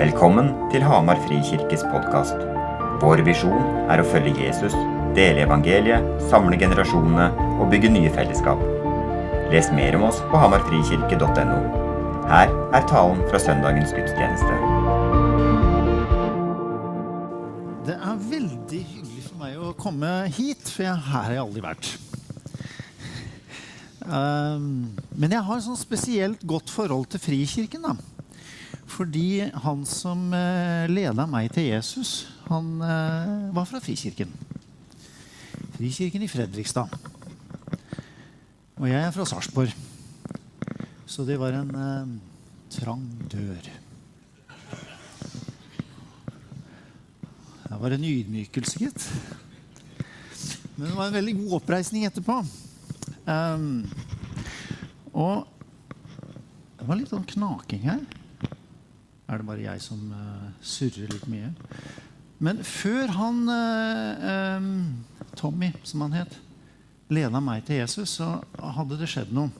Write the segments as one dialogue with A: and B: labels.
A: Velkommen til Hamar Frikirkes podkast. Vår visjon er å følge Jesus, dele evangeliet, samle generasjonene og bygge nye fellesskap. Les mer om oss på hamarfrikirke.no. Her er talen fra søndagens gudstjeneste.
B: Det er veldig hyggelig for meg å komme hit, for her har jeg aldri vært. Um, men jeg har et sånn spesielt godt forhold til Frikirken. da. Fordi han som uh, leda meg til Jesus, han uh, var fra Frikirken. Frikirken i Fredrikstad. Og jeg er fra Sarpsborg. Så det var en eh, trang dør. Det var en ydmykelse, gitt. Men det var en veldig god oppreisning etterpå. Um, og det var litt sånn knaking her. Er det bare jeg som uh, surrer litt mye? Men før han um, Tommy, som han het, leda meg til Jesus, så hadde det skjedd noe.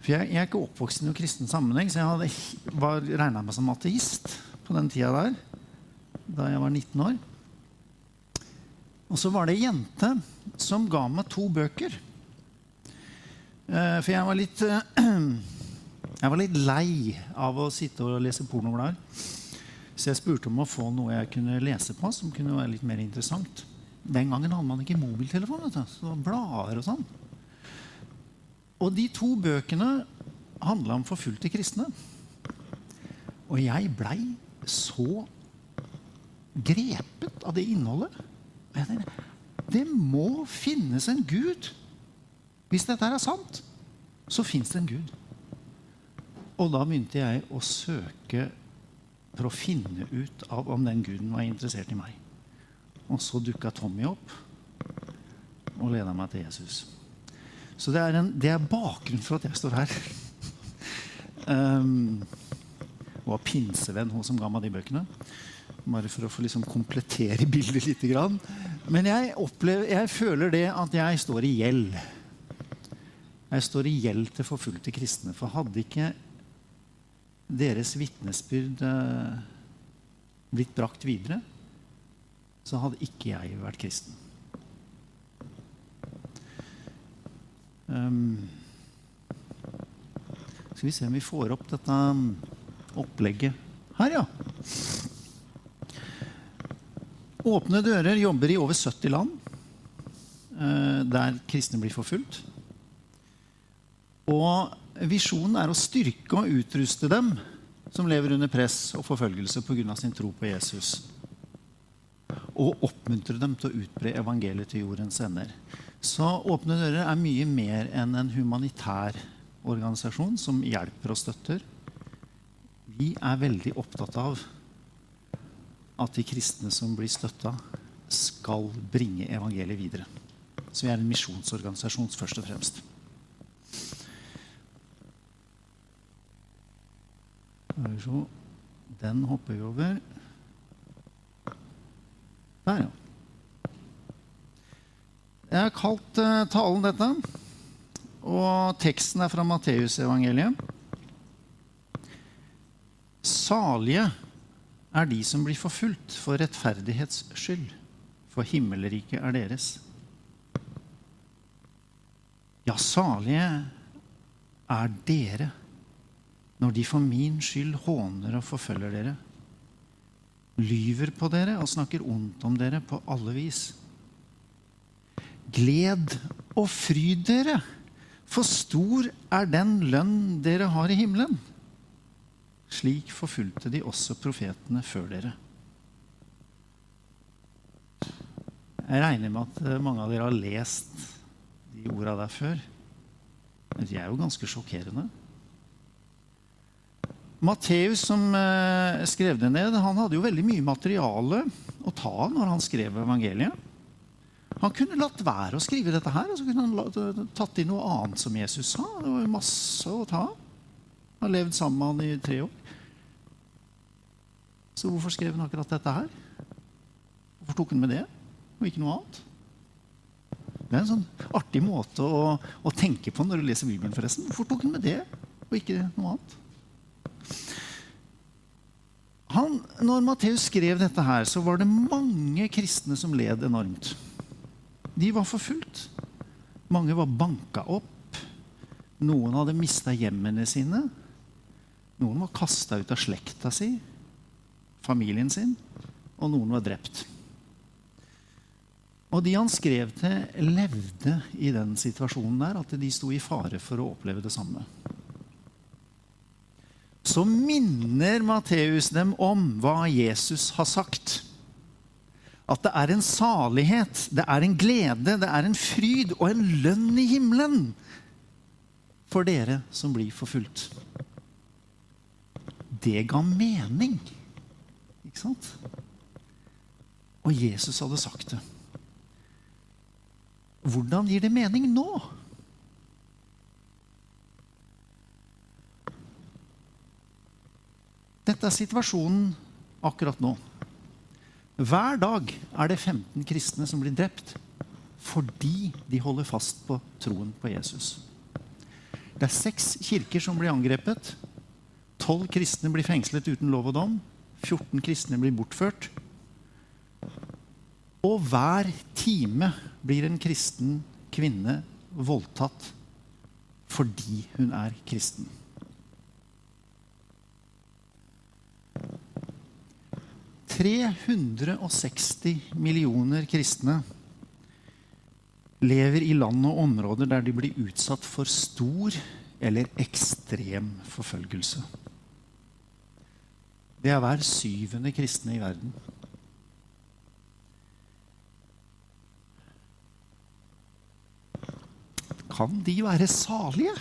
B: For jeg, jeg er ikke oppvokst i noen kristen sammenheng, så jeg hadde, regna meg som ateist på den tida der. Da jeg var 19 år. Og så var det ei jente som ga meg to bøker. Uh, for jeg var litt Jeg var litt lei av å sitte og lese pornoblader. Så jeg spurte om å få noe jeg kunne lese på som kunne være litt mer interessant. Den gangen hadde man ikke mobiltelefon. vet du. Så blader og sånn. Og de to bøkene handla om forfulgte kristne. Og jeg blei så grepet av det innholdet. Jeg tenkte, det må finnes en gud. Hvis dette er sant, så fins det en gud. Og da begynte jeg å søke for å finne ut av om den guden var interessert i meg. Og så dukka Tommy opp og leda meg til Jesus. Så det er, en, det er bakgrunnen for at jeg står her. um, var pinsevenn, hun som ga meg de bøkene. Bare for å få liksom komplettere bildet litt. Men jeg, opplever, jeg føler det at jeg står i gjeld. Jeg står i gjeld til forfulgte kristne. For hadde ikke deres vitnesbyrd eh, blitt brakt videre, så hadde ikke jeg vært kristen. Um, skal vi se om vi får opp dette opplegget her, ja. Åpne dører jobber i over 70 land uh, der kristne blir forfulgt. Og visjonen er å styrke og utruste dem som lever under press og forfølgelse pga. sin tro på Jesus. Og oppmuntre dem til å utbre evangeliet til jordens ender. Så Åpne dører er mye mer enn en humanitær organisasjon som hjelper og støtter. Vi er veldig opptatt av at de kristne som blir støtta, skal bringe evangeliet videre. Så vi er en misjonsorganisasjon først og fremst. Så den hopper vi over. Der, ja. Jeg har kalt uh, talen dette. Og teksten er fra Matteusevangeliet. Salige er de som blir forfulgt for rettferdighets skyld, for himmelriket er deres. Ja, salige er dere når de for min skyld håner og forfølger dere, lyver på dere og snakker ondt om dere på alle vis. Gled og fryd dere, for stor er den lønn dere har i himmelen. Slik forfulgte de også profetene før dere. Jeg regner med at eh, mange av dere har lest de orda der før. De er jo ganske sjokkerende. Matteus, som eh, skrev det ned, han hadde jo veldig mye materiale å ta av når han skrev evangeliet. Han kunne latt være å skrive dette her, og så kunne han tatt inn noe annet som Jesus sa. Det var masse å ta av. Han har levd sammen med han i tre år. Så hvorfor skrev han akkurat dette her? Hvorfor tok han med det, og ikke noe annet? Det er en sånn artig måte å, å tenke på når du leser Bibelen. forresten. Hvorfor tok han med det, og ikke noe annet? Når Matteus skrev dette her, så var det mange kristne som led enormt. De var forfulgt. Mange var banka opp. Noen hadde mista hjemmene sine. Noen var kasta ut av slekta si, familien sin, og noen var drept. Og de han skrev til, levde i den situasjonen der, at de sto i fare for å oppleve det samme. Så minner Matteus dem om hva Jesus har sagt. At det er en salighet, det er en glede, det er en fryd og en lønn i himmelen for dere som blir forfulgt. Det ga mening, ikke sant? Og Jesus hadde sagt det. Hvordan gir det mening nå? Dette er situasjonen akkurat nå. Hver dag er det 15 kristne som blir drept fordi de holder fast på troen på Jesus. Det er seks kirker som blir angrepet. Tolv kristne blir fengslet uten lov og dom. 14 kristne blir bortført. Og hver time blir en kristen kvinne voldtatt fordi hun er kristen. «360 millioner kristne lever i land og områder der de blir utsatt for stor eller ekstrem forfølgelse. Det er hver syvende kristne i verden. Kan de være salige?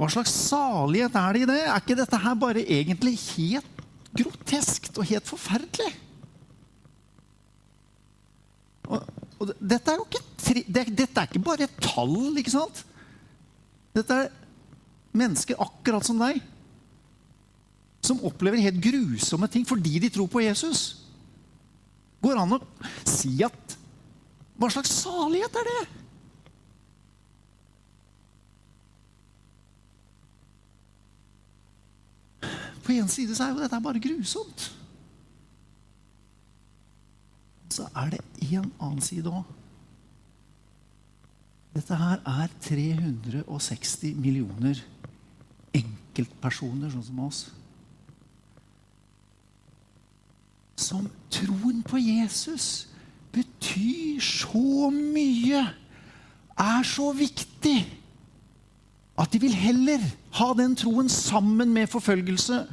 B: Hva slags salighet er det i det? Er ikke dette her bare egentlig helt groteskt og helt forferdelig? Og, og dette er jo ikke, tri, det, dette er ikke bare et tall, ikke sant? Dette er mennesker akkurat som deg. Som opplever helt grusomme ting fordi de tror på Jesus. Går det an å si at Hva slags salighet er det? På en side så er jo dette bare grusomt. Så er det en annen side òg. Dette her er 360 millioner enkeltpersoner, sånn som oss. Som troen på Jesus betyr så mye, er så viktig, at de vil heller ha den troen sammen med forfølgelse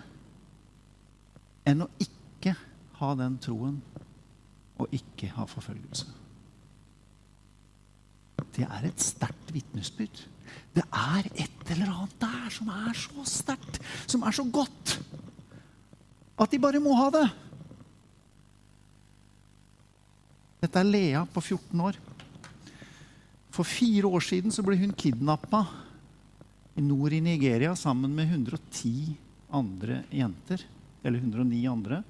B: enn å ikke ha den troen og ikke ha forfølgelse. Det er et sterkt vitnesbyrd. Det er et eller annet der som er så sterkt, som er så godt, at de bare må ha det. Dette er Lea på 14 år. For fire år siden så ble hun kidnappa nord i Nigeria sammen med 110 andre jenter. Eller 109 andre.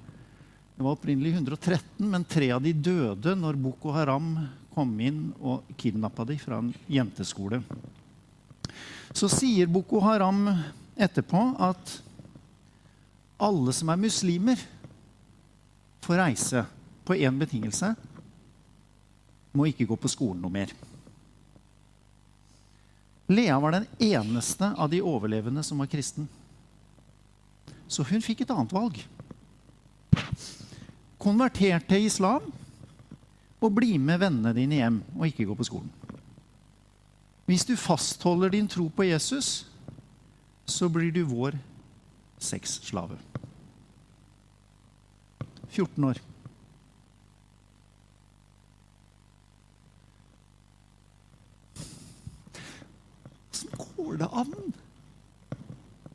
B: Det var opprinnelig 113, men tre av de døde når Boko Haram kom inn og kidnappa dem fra en jenteskole. Så sier Boko Haram etterpå at alle som er muslimer, får reise på én betingelse må ikke gå på skolen noe mer. Lea var den eneste av de overlevende som var kristen. Så hun fikk et annet valg. Konverter til islam og bli med vennene dine hjem og ikke gå på skolen. Hvis du fastholder din tro på Jesus, så blir du vår sexslave. 14 år. Åssen går det an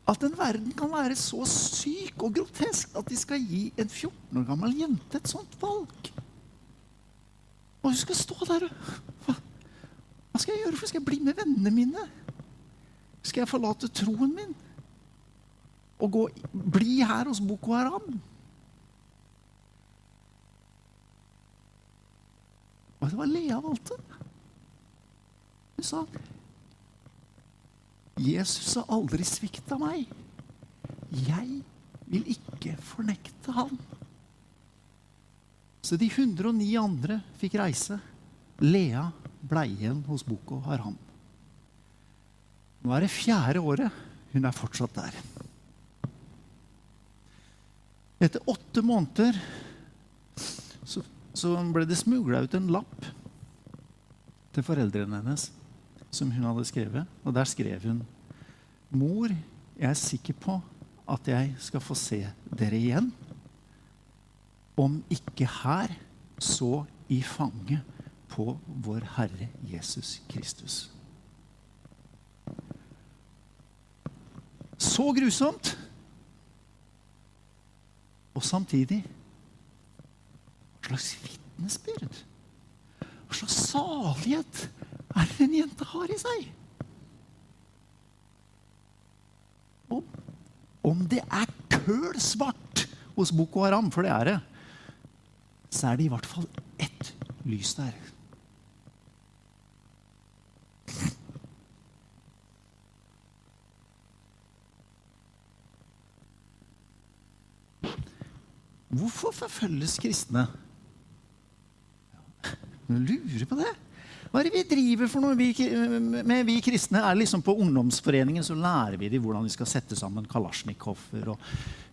B: at en verden kan være så syk og grotesk at de skal gi en 14 år gammel jente et sånt valg? Og hun skal stå der og hva, skal jeg gjøre? For skal jeg bli med vennene mine? Skal jeg forlate troen min? Og gå, bli her hos Boko Haram? Og det var Lea valgte. Hun sa Jesus har aldri svikta meg. jeg vil ikke fornekte han. Så de 109 andre fikk reise. Lea blei igjen hos Boko Haram. Nå er det fjerde året. Hun er fortsatt der. Etter åtte måneder så, så ble det smugla ut en lapp til foreldrene hennes som hun hadde skrevet. Og der skrev hun Mor, jeg er sikker på at jeg skal få se dere igjen. Om ikke her, så i fanget på vår Herre Jesus Kristus. Så grusomt! Og samtidig Hva slags vitnesbyrd? Hva slags salighet er det en jente har i seg? Om, om det er køl svart hos Boko Haram, for det er det, så er det i hvert fall ett lys der. Hvorfor forfølges kristne? Du lurer på det. Hva er det vi driver for noe? Vi, med vi kristne er liksom På ungdomsforeningen så lærer vi dem hvordan de skal sette sammen kalasjnikover og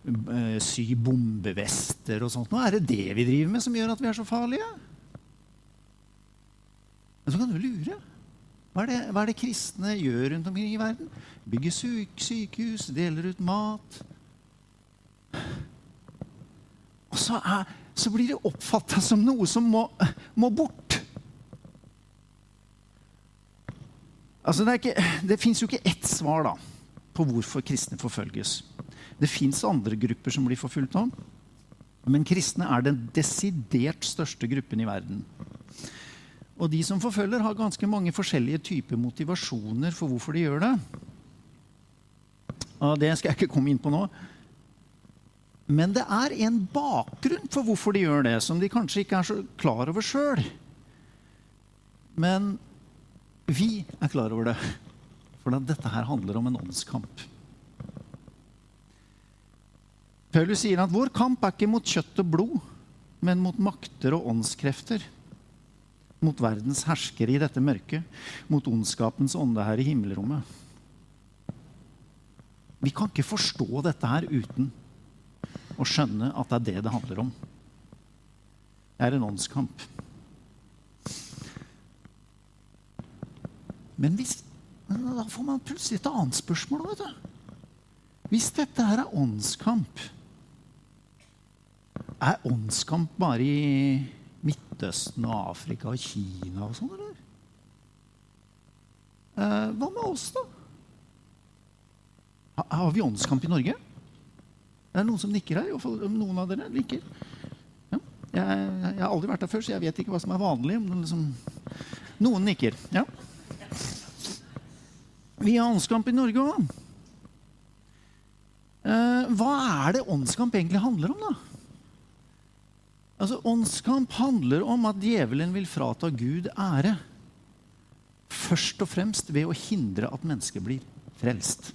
B: uh, sy bombevester og sånt. Nå er det det vi driver med, som gjør at vi er så farlige? Men så kan du lure. Hva er, det, hva er det kristne gjør rundt omkring i verden? Bygger syk, sykehus, deler ut mat. Og så, er, så blir det oppfatta som noe som må, må bort. Altså, det, ikke, det fins jo ikke ett svar da, på hvorfor kristne forfølges. Det fins andre grupper som blir forfulgt av. Men kristne er den desidert største gruppen i verden. Og de som forfølger, har ganske mange forskjellige typer motivasjoner for hvorfor de gjør det. Og det skal jeg ikke komme inn på nå. Men det er en bakgrunn for hvorfor de gjør det, som de kanskje ikke er så klar over sjøl. Men vi er klar over det. For dette her handler om en åndskamp. Paulus sier at vår kamp er ikke mot kjøtt og blod, men mot makter og åndskrefter. Mot verdens herskere i dette mørket, mot ondskapens ånde her i himmelrommet. Vi kan ikke forstå dette her uten å skjønne at det er det det handler om. Det er en åndskamp. Men hvis, da får man plutselig et annet spørsmål. vet du. Hvis dette her er åndskamp, er åndskamp bare i Midtøsten og Afrika og Kina og sånn, eller? Eh, hva med oss, da? Har vi åndskamp i Norge? Det er noen som nikker her. Fall noen av dere nikker. Ja. Jeg, jeg, har aldri vært der før, så jeg vet ikke hva som er vanlig. Liksom, noen nikker. Ja. Vi har åndskamp i Norge òg. Eh, hva er det åndskamp egentlig handler om, da? Altså, Åndskamp handler om at djevelen vil frata Gud ære. Først og fremst ved å hindre at mennesket blir frelst.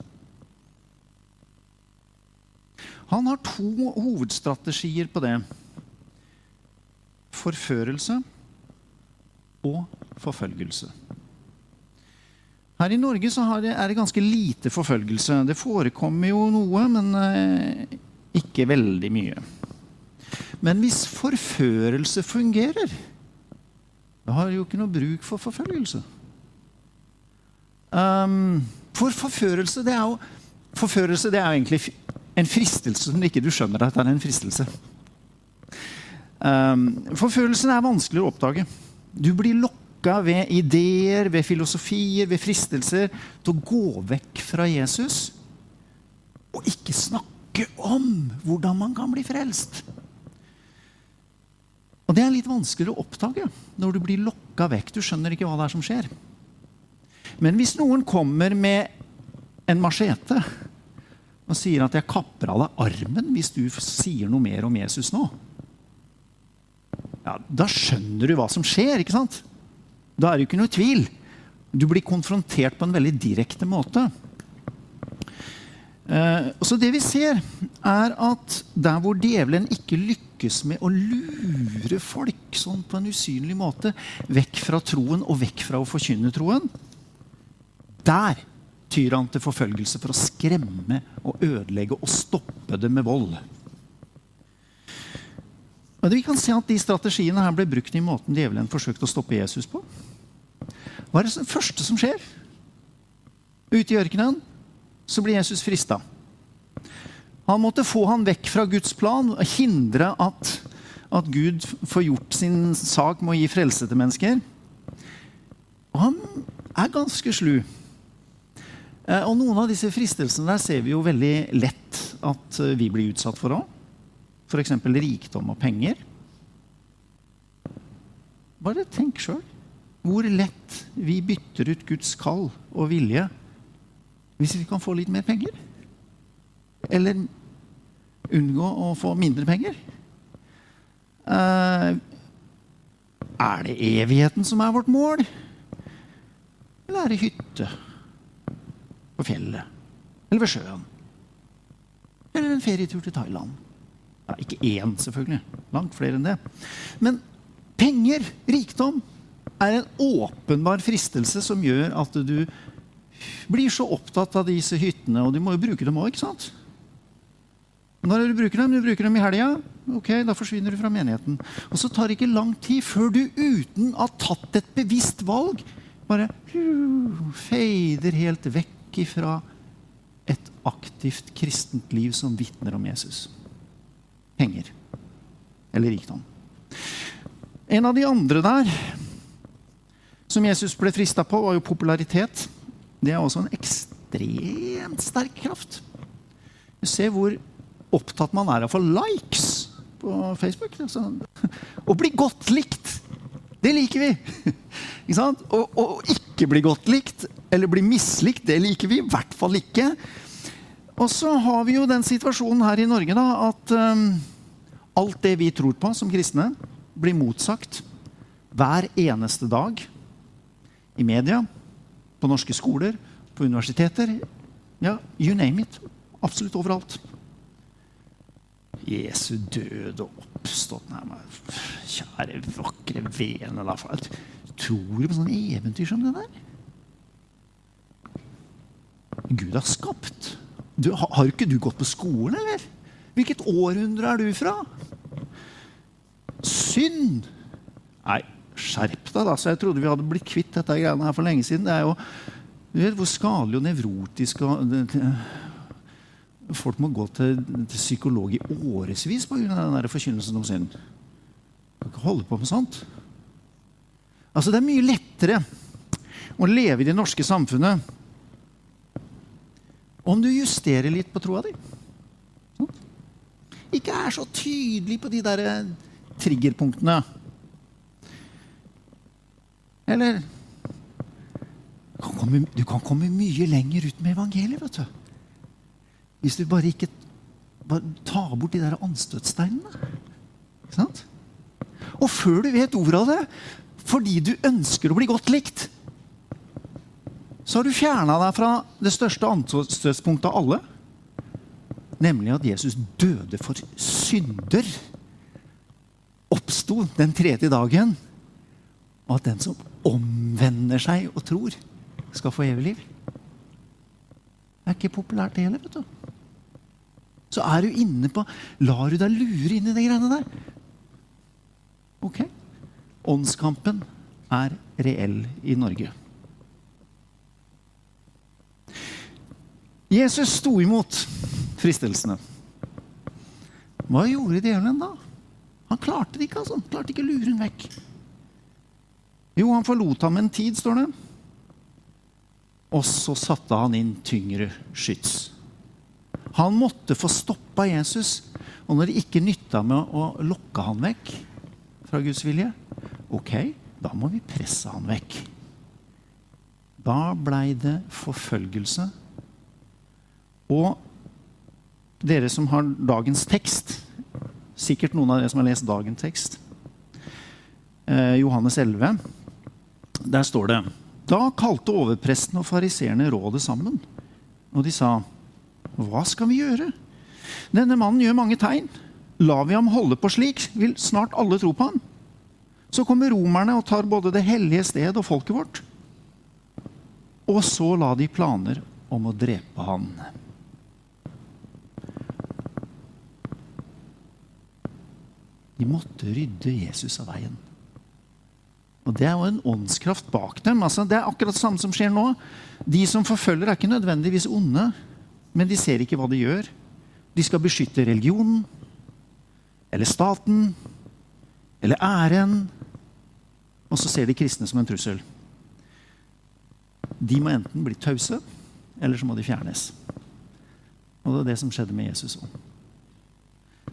B: Han har to hovedstrategier på det. Forførelse og forfølgelse. Her i Norge det, er det ganske lite forfølgelse. Det forekommer jo noe, men eh, ikke veldig mye. Men hvis forførelse fungerer, da har du jo ikke noe bruk for forfølgelse. Um, for forførelse, det jo, forførelse det er jo egentlig en fristelse som ikke du skjønner at det er en fristelse. Um, forførelsen er vanskeligere å oppdage. Du blir lokka lokka ved ideer, ved filosofier, ved fristelser til å gå vekk fra Jesus og ikke snakke om hvordan man kan bli frelst. Og Det er litt vanskeligere å oppdage når du blir lokka vekk. Du skjønner ikke hva det er som skjer. Men hvis noen kommer med en machete og sier at 'jeg kapper av deg armen' hvis du sier noe mer om Jesus nå, ja, da skjønner du hva som skjer. ikke sant? Da er det ikke noe tvil. Du blir konfrontert på en veldig direkte måte. Eh, så det vi ser, er at der hvor djevelen ikke lykkes med å lure folk sånn på en usynlig måte vekk fra troen og vekk fra å forkynne troen, der tyr han til forfølgelse for å skremme og ødelegge og stoppe det med vold. Og vi kan se at De strategiene her ble brukt i måten djevelen forsøkte å stoppe Jesus på. Hva er det første som skjer? Ute i ørkenen så blir Jesus frista. Han måtte få han vekk fra Guds plan og hindre at, at Gud får gjort sin sak med å gi frelse til mennesker. Og han er ganske slu. Eh, og noen av disse fristelsene der ser vi jo veldig lett at eh, vi blir utsatt for òg. F.eks. rikdom og penger. Bare tenk sjøl hvor lett vi bytter ut Guds kall og vilje hvis vi kan få litt mer penger. Eller unngå å få mindre penger. Uh, er det evigheten som er vårt mål? Eller er det hytte på fjellet? Eller ved sjøen? Eller en ferietur til Thailand? Ja, ikke én, selvfølgelig. Langt flere enn det. Men penger, rikdom, er en åpenbar fristelse som gjør at du blir så opptatt av disse hyttene, og du må jo bruke dem òg, ikke sant? Når du bruker dem? Du bruker dem i helga. Ok, da forsvinner du fra menigheten. Og så tar det ikke lang tid før du uten å ha tatt et bevisst valg, bare fader helt vekk ifra et aktivt kristent liv som vitner om Jesus. Penger. Eller rikdom. En av de andre der som Jesus ble frista på, var jo popularitet. Det er også en ekstremt sterk kraft. Ser hvor opptatt man er av å få likes på Facebook. Altså, å bli godt likt, det liker vi. Ikke sant? Å ikke bli godt likt eller bli mislikt, det liker vi i hvert fall ikke. Og så har vi jo den situasjonen her i Norge da, at um, alt det vi tror på som kristne, blir motsagt hver eneste dag i media, på norske skoler, på universiteter. Ja, you name it. Absolutt overalt. Jesu død og oppstått Nei, Kjære, vakre vene da. Tror du på sånne eventyr som det der? Gud har skapt. Du, har ikke du gått på skolen, eller? Hvilket århundre er du fra? Synd! Nei, skjerp deg, da. Så jeg trodde vi hadde blitt kvitt dette greiene her for lenge siden. Det er jo, du vet hvor skadelig og nevrotisk og, Folk må gå til, til psykolog i årevis pga. den forkynnelsen om synd. Kan ikke holde på med sånt. Altså, det er mye lettere å leve i det norske samfunnet om du justerer litt på troa di. Ikke er så tydelig på de der triggerpunktene. Eller kan komme, Du kan komme mye lenger ut med evangeliet. vet du. Hvis du bare ikke bare tar bort de der anstøtsteinene. Ikke sant? Og før du vet ordet av det, fordi du ønsker å bli godt likt, så har du fjerna deg fra det største anstøtspunktet av alle. Nemlig at Jesus døde for synder. Oppsto den tredje dagen. Og at den som omvender seg og tror, skal få evig liv. Det er ikke populært, det heller. vet du. Så er du inne på Lar du deg lure inn i de greiene der? Ok. Åndskampen er reell i Norge. Jesus sto imot fristelsene. Hva gjorde djevelen da? Han klarte det ikke. altså. Han klarte ikke å lure henne vekk. Jo, han forlot ham en tid, står det. Og så satte han inn tyngre skyts. Han måtte få stoppa Jesus. Og når det ikke nytta med å lokke han vekk fra Guds vilje, ok, da må vi presse han vekk. Da blei det forfølgelse. Og dere som har dagens tekst, sikkert noen av dere som har lest dagens tekst, eh, Johannes 11, der står det da kalte overpresten og fariseerne rådet sammen. Og de sa, Hva skal vi gjøre? Denne mannen gjør mange tegn. Lar vi ham holde på slik, vil snart alle tro på ham. Så kommer romerne og tar både det hellige sted og folket vårt. Og så la de planer om å drepe han. De måtte rydde Jesus av veien. Og Det er jo en åndskraft bak dem. Altså, det er akkurat det samme som skjer nå. De som forfølger, er ikke nødvendigvis onde, men de ser ikke hva de gjør. De skal beskytte religionen eller staten eller æren. Og så ser de kristne som en trussel. De må enten bli tause, eller så må de fjernes. Og det er det som skjedde med Jesus òg.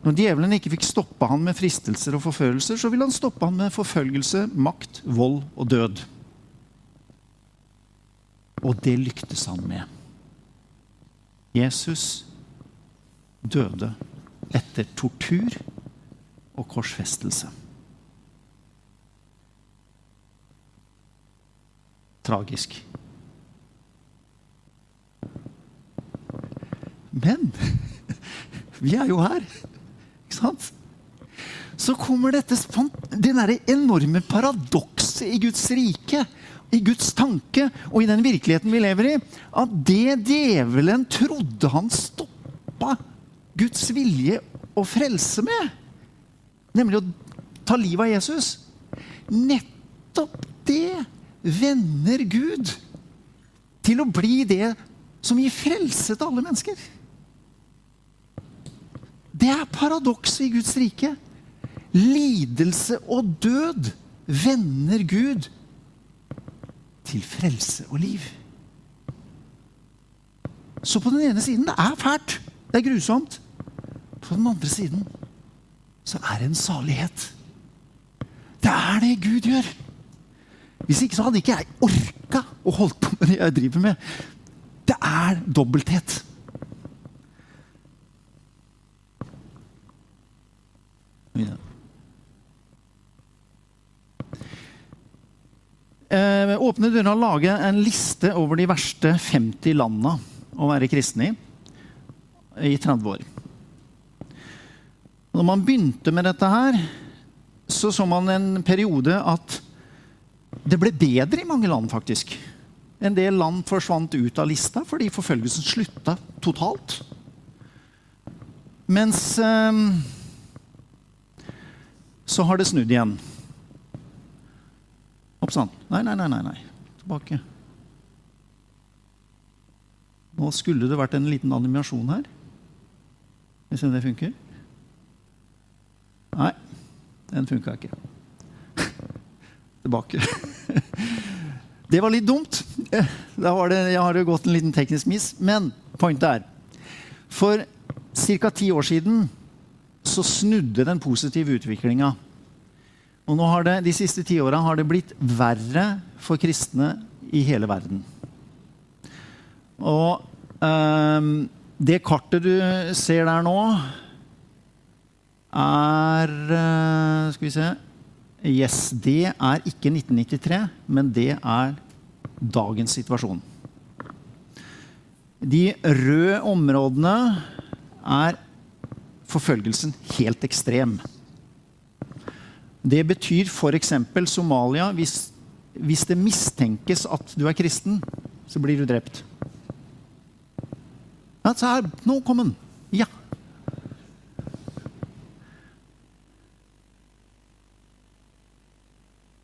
B: Når djevelen ikke fikk stoppa han med fristelser og forførelser, så ville han stoppe han med forfølgelse, makt, vold og død. Og det lyktes han med. Jesus døde etter tortur og korsfestelse. Tragisk. Men vi er jo her. Ikke sant? Så kommer dette det der enorme paradokset i Guds rike, i Guds tanke og i den virkeligheten vi lever i, at det djevelen trodde han stoppa Guds vilje å frelse med, nemlig å ta livet av Jesus Nettopp det vender Gud til å bli det som gir frelse til alle mennesker. Det er paradokset i Guds rike. Lidelse og død vender Gud til frelse og liv. Så på den ene siden det er fælt, det er grusomt. På den andre siden så er det en salighet. Det er det Gud gjør. Hvis ikke så hadde ikke jeg orka å holde på med det jeg driver med. Det er dobbelthet. Eh, åpne døra lage en liste over de verste 50 landene å være kristen i i 30 år. Når man begynte med dette her, så så man en periode at det ble bedre i mange land, faktisk. En del land forsvant ut av lista fordi forfølgelsen slutta totalt. Mens eh, så har det snudd igjen. Oppsann. Nei, nei, nei, nei, nei. Tilbake. Nå skulle det vært en liten animasjon her. Vi se om det funker. Nei, den funka ikke. Tilbake. Det var litt dumt. Da det, jeg har det gått en liten teknisk miss. Men pointet er For ca. ti år siden så snudde den positive utviklinga. Og nå har det, de siste ti åra har det blitt verre for kristne i hele verden. Og um, det kartet du ser der nå, er uh, Skal vi se Yes, det er ikke 1993, men det er dagens situasjon. De røde områdene er forfølgelsen helt ekstrem. Det betyr f.eks. Somalia. Hvis, hvis, det mistenkes at du er kristen, så blir du drept. Se her. Nå kom den. Ja.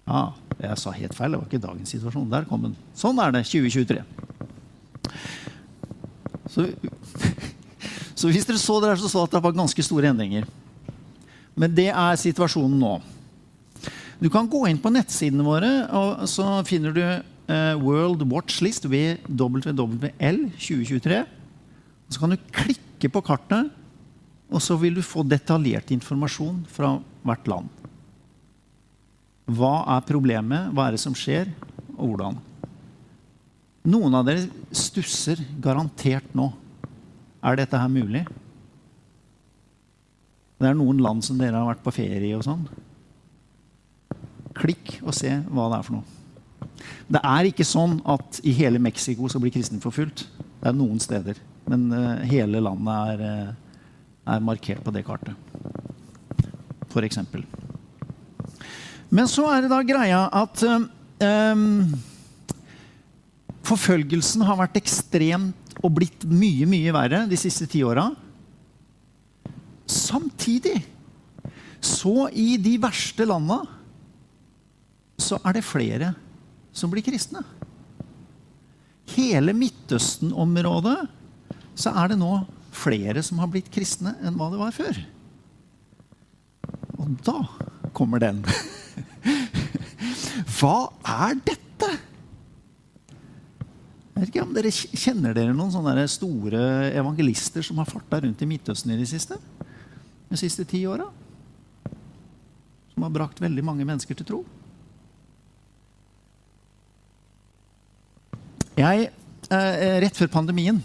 B: Ja, jeg sa helt feil. Det var ikke dagens situasjon. Der kom den. Sånn er det 2023. Så, så hvis dere så det der, så så at det var ganske store endringer. Men det er situasjonen nå. Du kan gå inn på nettsidene våre, og så finner du uh, World Watch List WWL 2023. Så kan du klikke på kartet, og så vil du få detaljert informasjon fra hvert land. Hva er problemet, hva er det som skjer, og hvordan? Noen av dere stusser garantert nå. Er dette her mulig? Det er noen land som dere har vært på ferie i og sånn. Klikk og se hva det er for noe. Det er ikke sånn at i hele Mexico så blir kristne forfulgt. Det er noen steder. Men uh, hele landet er, eh, er markert på det kartet. For eksempel. Men så er det da greia at um, forfølgelsen har vært ekstremt og blitt mye, mye verre de siste ti åra. Samtidig så i de verste landa så er det flere som blir kristne. Hele Midtøsten-området så er det nå flere som har blitt kristne enn hva det var før. Og da kommer den. Hva er dette? Jeg vet ikke om dere Kjenner dere noen sånne store evangelister som har farta rundt i Midtøsten i de siste? De siste ti åra? Som har brakt veldig mange mennesker til tro? Jeg, eh, rett før pandemien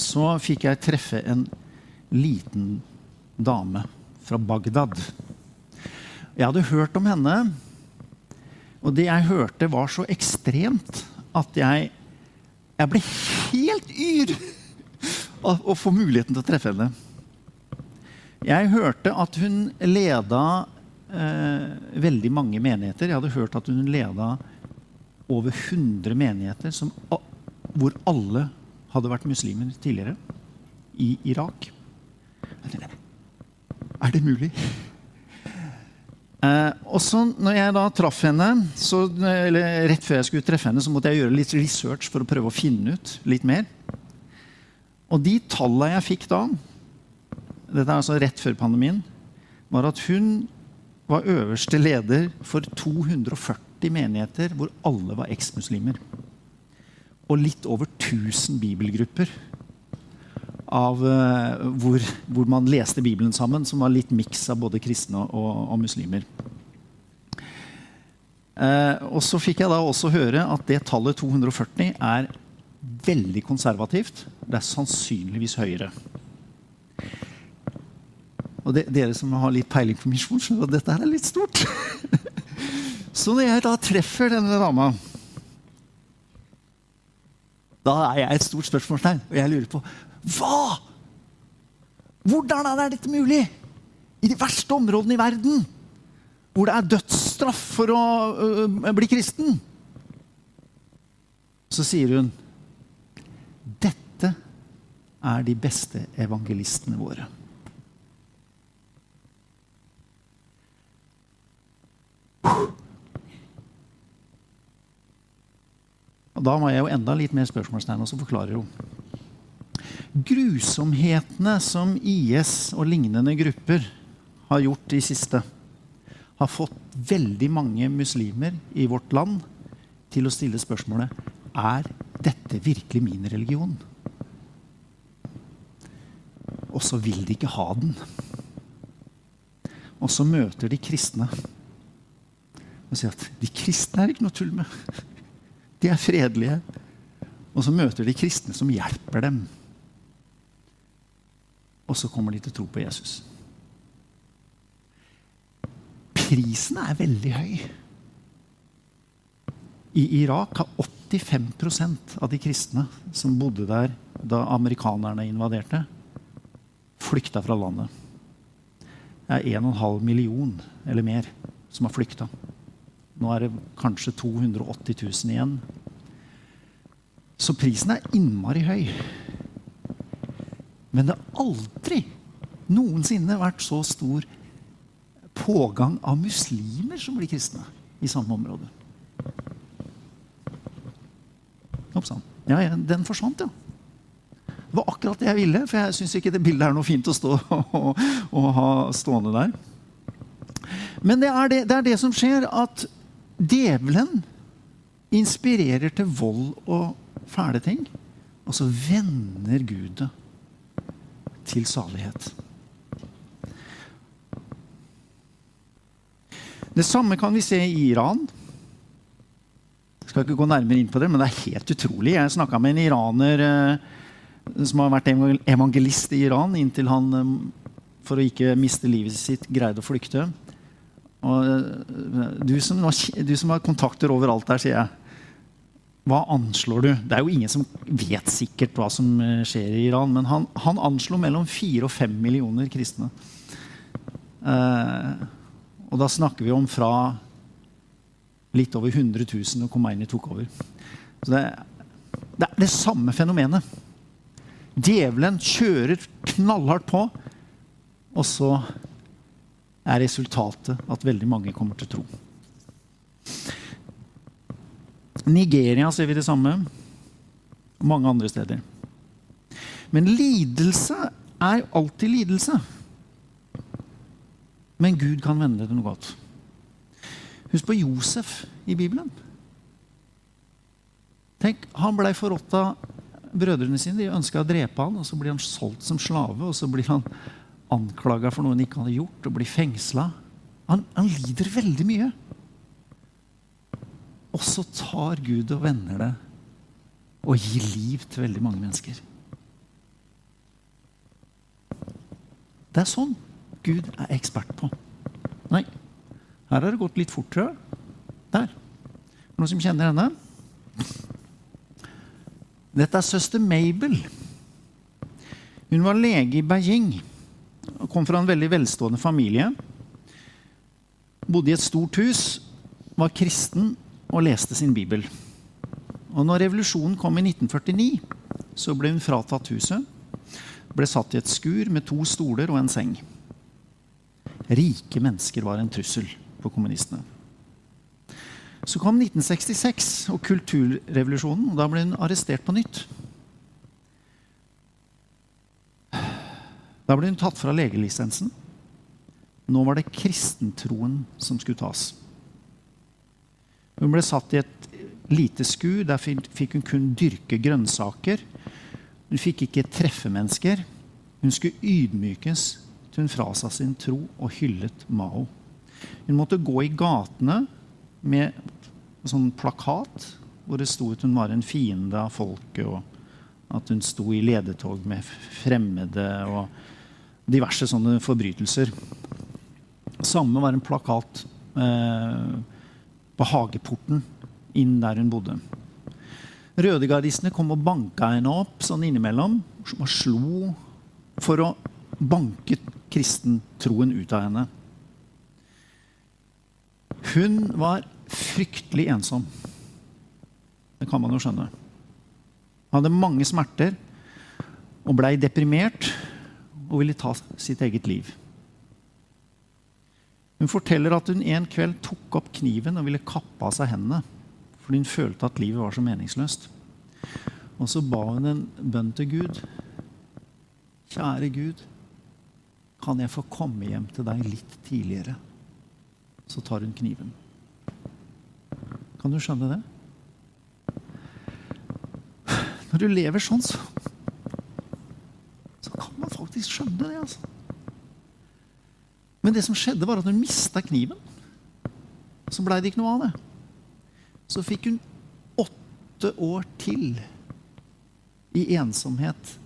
B: så fikk jeg treffe en liten dame fra Bagdad. Jeg hadde hørt om henne, og det jeg hørte, var så ekstremt at jeg, jeg ble helt yr av å få muligheten til å treffe henne. Jeg hørte at hun leda eh, veldig mange menigheter. Jeg hadde hørt at hun leda over 100 menigheter som, hvor alle hadde vært muslimer tidligere i Irak. Er det mulig? Eh, og så når jeg da traff henne, så, eller rett før jeg skulle treffe henne, så måtte jeg gjøre litt research for å prøve å finne ut litt mer. Og de tallene jeg fikk da, dette er altså rett før pandemien, var at hun var øverste leder for 240 menigheter hvor alle var eksmuslimer. Og litt over 1000 bibelgrupper av, uh, hvor, hvor, man leste Bibelen sammen, som var litt miks av både kristne og, og muslimer. Uh, og så fikk jeg da også høre at det tallet 240 er veldig konservativt. Det er sannsynligvis høyere. Og det, dere som har litt peiling på misjon, skjønner at dette her er litt stort. så når jeg da treffer denne dama da er jeg et stort spørsmålstegn, og jeg lurer på hva? Hvordan er dette mulig? I de verste områdene i verden, hvor det er dødsstraff for å øh, bli kristen. Så sier hun dette er de beste evangelistene våre. Og Da må jeg jo enda litt mer spørsmålstegn, og så forklarer hun. Grusomhetene som IS og lignende grupper har gjort i siste, har fått veldig mange muslimer i vårt land til å stille spørsmålet er dette virkelig min religion. Og så vil de ikke ha den. Og så møter de kristne og sier at de kristne er ikke noe tull med. De er fredelige. Og så møter de kristne som hjelper dem. Og så kommer de til tro på Jesus. Prisen er veldig høy. I Irak har 85% av de kristne som bodde der da amerikanerne invaderte, flykta fra landet. Det er 1,5 million eller mer som har flykta. Nå er det kanskje 280 000 igjen. Så prisen er innmari høy. Men det har aldri noensinne vært så stor pågang av muslimer som blir kristne i samme område. Oppsann. Ja, ja, den forsvant, ja. Det var akkurat det jeg ville, for jeg syns ikke det bildet er noe fint å stå og, og ha stående der. Men det er det, det er det, som skjer, at djevelen inspirerer til vold og fæle ting. Og så vender Gud det til salighet. Det samme kan vi se i Iran. Jeg skal ikke gå nærmere inn på det, men det er helt utrolig. Jeg snakka med en iraner eh, som har vært evangelist i Iran inntil han, eh, for å ikke miste livet sitt, greide å flykte. Og, eh, du, som, du som har kontakter overalt der, sier jeg. hva anslår du? Det er jo ingen som vet sikkert hva som eh, skjer i Iran, men han, han anslo mellom fire og fem millioner kristne. Eh, og da snakker vi om fra litt over 100 000 da Khomeini tok over. Så det, det er det samme fenomenet. Djevelen kjører knallhardt på, og så er resultatet at veldig mange kommer til tro. Nigeria ser vi det samme. Og mange andre steder. Men lidelse er alltid lidelse. Men Gud kan vende det til noe godt. Husk på Josef i Bibelen. Tenk, Han blei forrådt av brødrene sine. De ønska å drepe han, og Så blir han solgt som slave, og så blir han anklaga for noe han ikke hadde gjort, og blir fengsla. Han, han lider veldig mye. Og så tar Gud og vender det og gir liv til veldig mange mennesker. Det er sånn Gud er ekspert på. Nei, her har det gått litt fortere. Der. Noen som kjenner henne? Dette er søster Mabel. Hun var lege i Beijing kom fra en veldig velstående familie. Bodde i et stort hus, var kristen og leste sin bibel. Og når revolusjonen kom i 1949, så ble hun fratatt huset. Ble satt i et skur med to stoler og en seng. Rike mennesker var en trussel for kommunistene. Så kom 1966 og kulturrevolusjonen, og da ble hun arrestert på nytt. Da ble hun tatt fra legelisensen. Nå var det kristentroen som skulle tas. Hun ble satt i et lite skur. Der fikk hun kun dyrke grønnsaker. Hun fikk ikke treffe mennesker. Hun skulle ydmykes til hun frasa sin tro og hyllet Mao. Hun måtte gå i gatene med sånn plakat hvor det sto at hun var en fiende av folket, og at hun sto i ledetog med fremmede og diverse sånne forbrytelser. Samme var en plakat eh, på hageporten inn der hun bodde. Rødegardistene kom og banka henne opp sånn innimellom og slo for å banke kristentroen ut av henne. Hun var fryktelig ensom. Det kan man jo skjønne. Hun Hadde mange smerter og blei deprimert og ville ta sitt eget liv. Hun forteller at hun en kveld tok opp kniven og ville kappe av seg hendene. Fordi hun følte at livet var så meningsløst. Og så ba hun en bønn til Gud. Kjære Gud, kan jeg få komme hjem til deg litt tidligere? Så tar hun kniven. Kan du skjønne det? Når du lever sånn, så, faktisk skjønne det. altså. Men det som skjedde, var at hun mista kniven. Så blei det ikke noe av det. Så fikk hun åtte år til i ensomhet,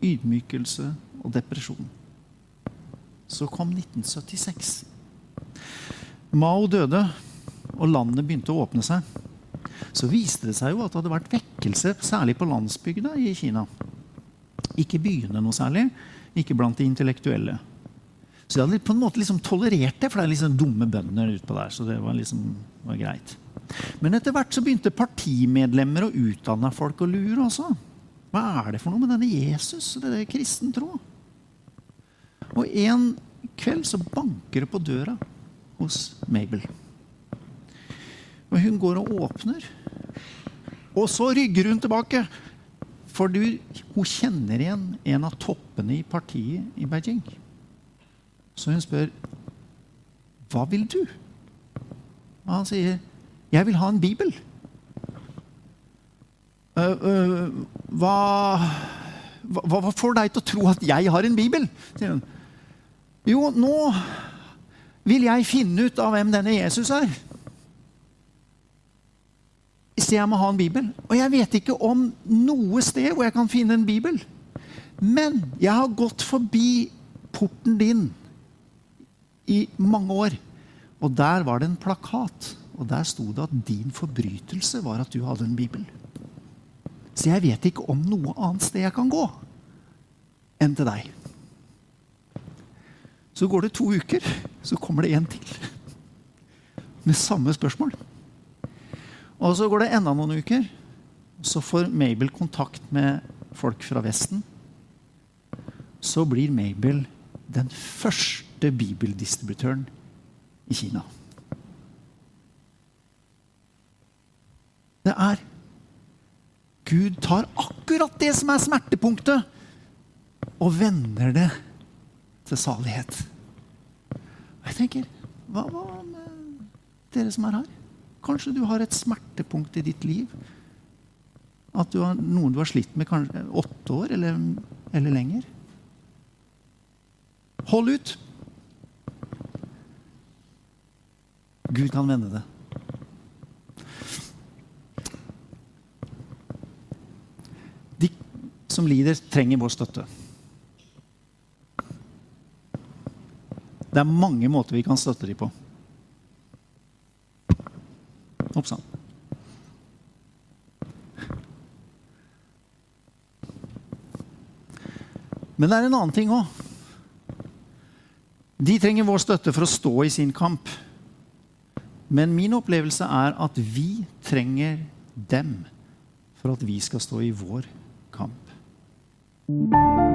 B: ydmykelse og depresjon. Så kom 1976. Mao døde, og landet begynte å åpne seg. Så viste det seg jo at det hadde vært vekkelse, særlig på landsbygda i Kina. Ikke byene noe særlig, ikke blant de intellektuelle. Så de hadde på en måte liksom tolerert det, for det er liksom dumme bønder utpå der. så det var liksom var greit. Men etter hvert så begynte partimedlemmer og utdanna folk å lure også. Hva er det for noe med denne Jesus? og denne kristen tro. Og en kveld så banker det på døra hos Mabel. Og hun går og åpner. Og så rygger hun tilbake. For du, hun kjenner igjen en av toppene i partiet i Beijing. Så hun spør, 'Hva vil du?' Og han sier, 'Jeg vil ha en bibel'. Uh, uh, hva, hva, får deg til å tro at jeg har en bibel? sier hun. Jo, nå vil jeg finne ut av hvem denne Jesus er. Så jeg må ha en bibel. Og jeg vet ikke om noe sted hvor jeg kan finne en bibel. Men jeg har gått forbi porten din i mange år. Og der var det en plakat. Og der sto det at din forbrytelse var at du hadde en bibel. Så jeg vet ikke om noe annet sted jeg kan gå enn til deg. Så går det to uker, så kommer det en til. Med samme spørsmål. Og så går det enda noen uker. Så får Mabel kontakt med folk fra Vesten. Så blir Mabel den første bibeldistributøren i Kina. Det er Gud tar akkurat det som er smertepunktet, og vender det til salighet. Og jeg tenker, hva, hva med dere som er her? Kanskje du har et smertepunkt i ditt liv? At du har noen du har slitt med kanskje åtte år eller, eller lenger? Hold ut. Gud kan vende det. De som lider, trenger vår støtte. Det er mange måter vi kan støtte dem på. Sann. Men det er en annen ting òg. De trenger vår støtte for å stå i sin kamp. Men min opplevelse er at vi trenger dem for at vi skal stå i vår kamp.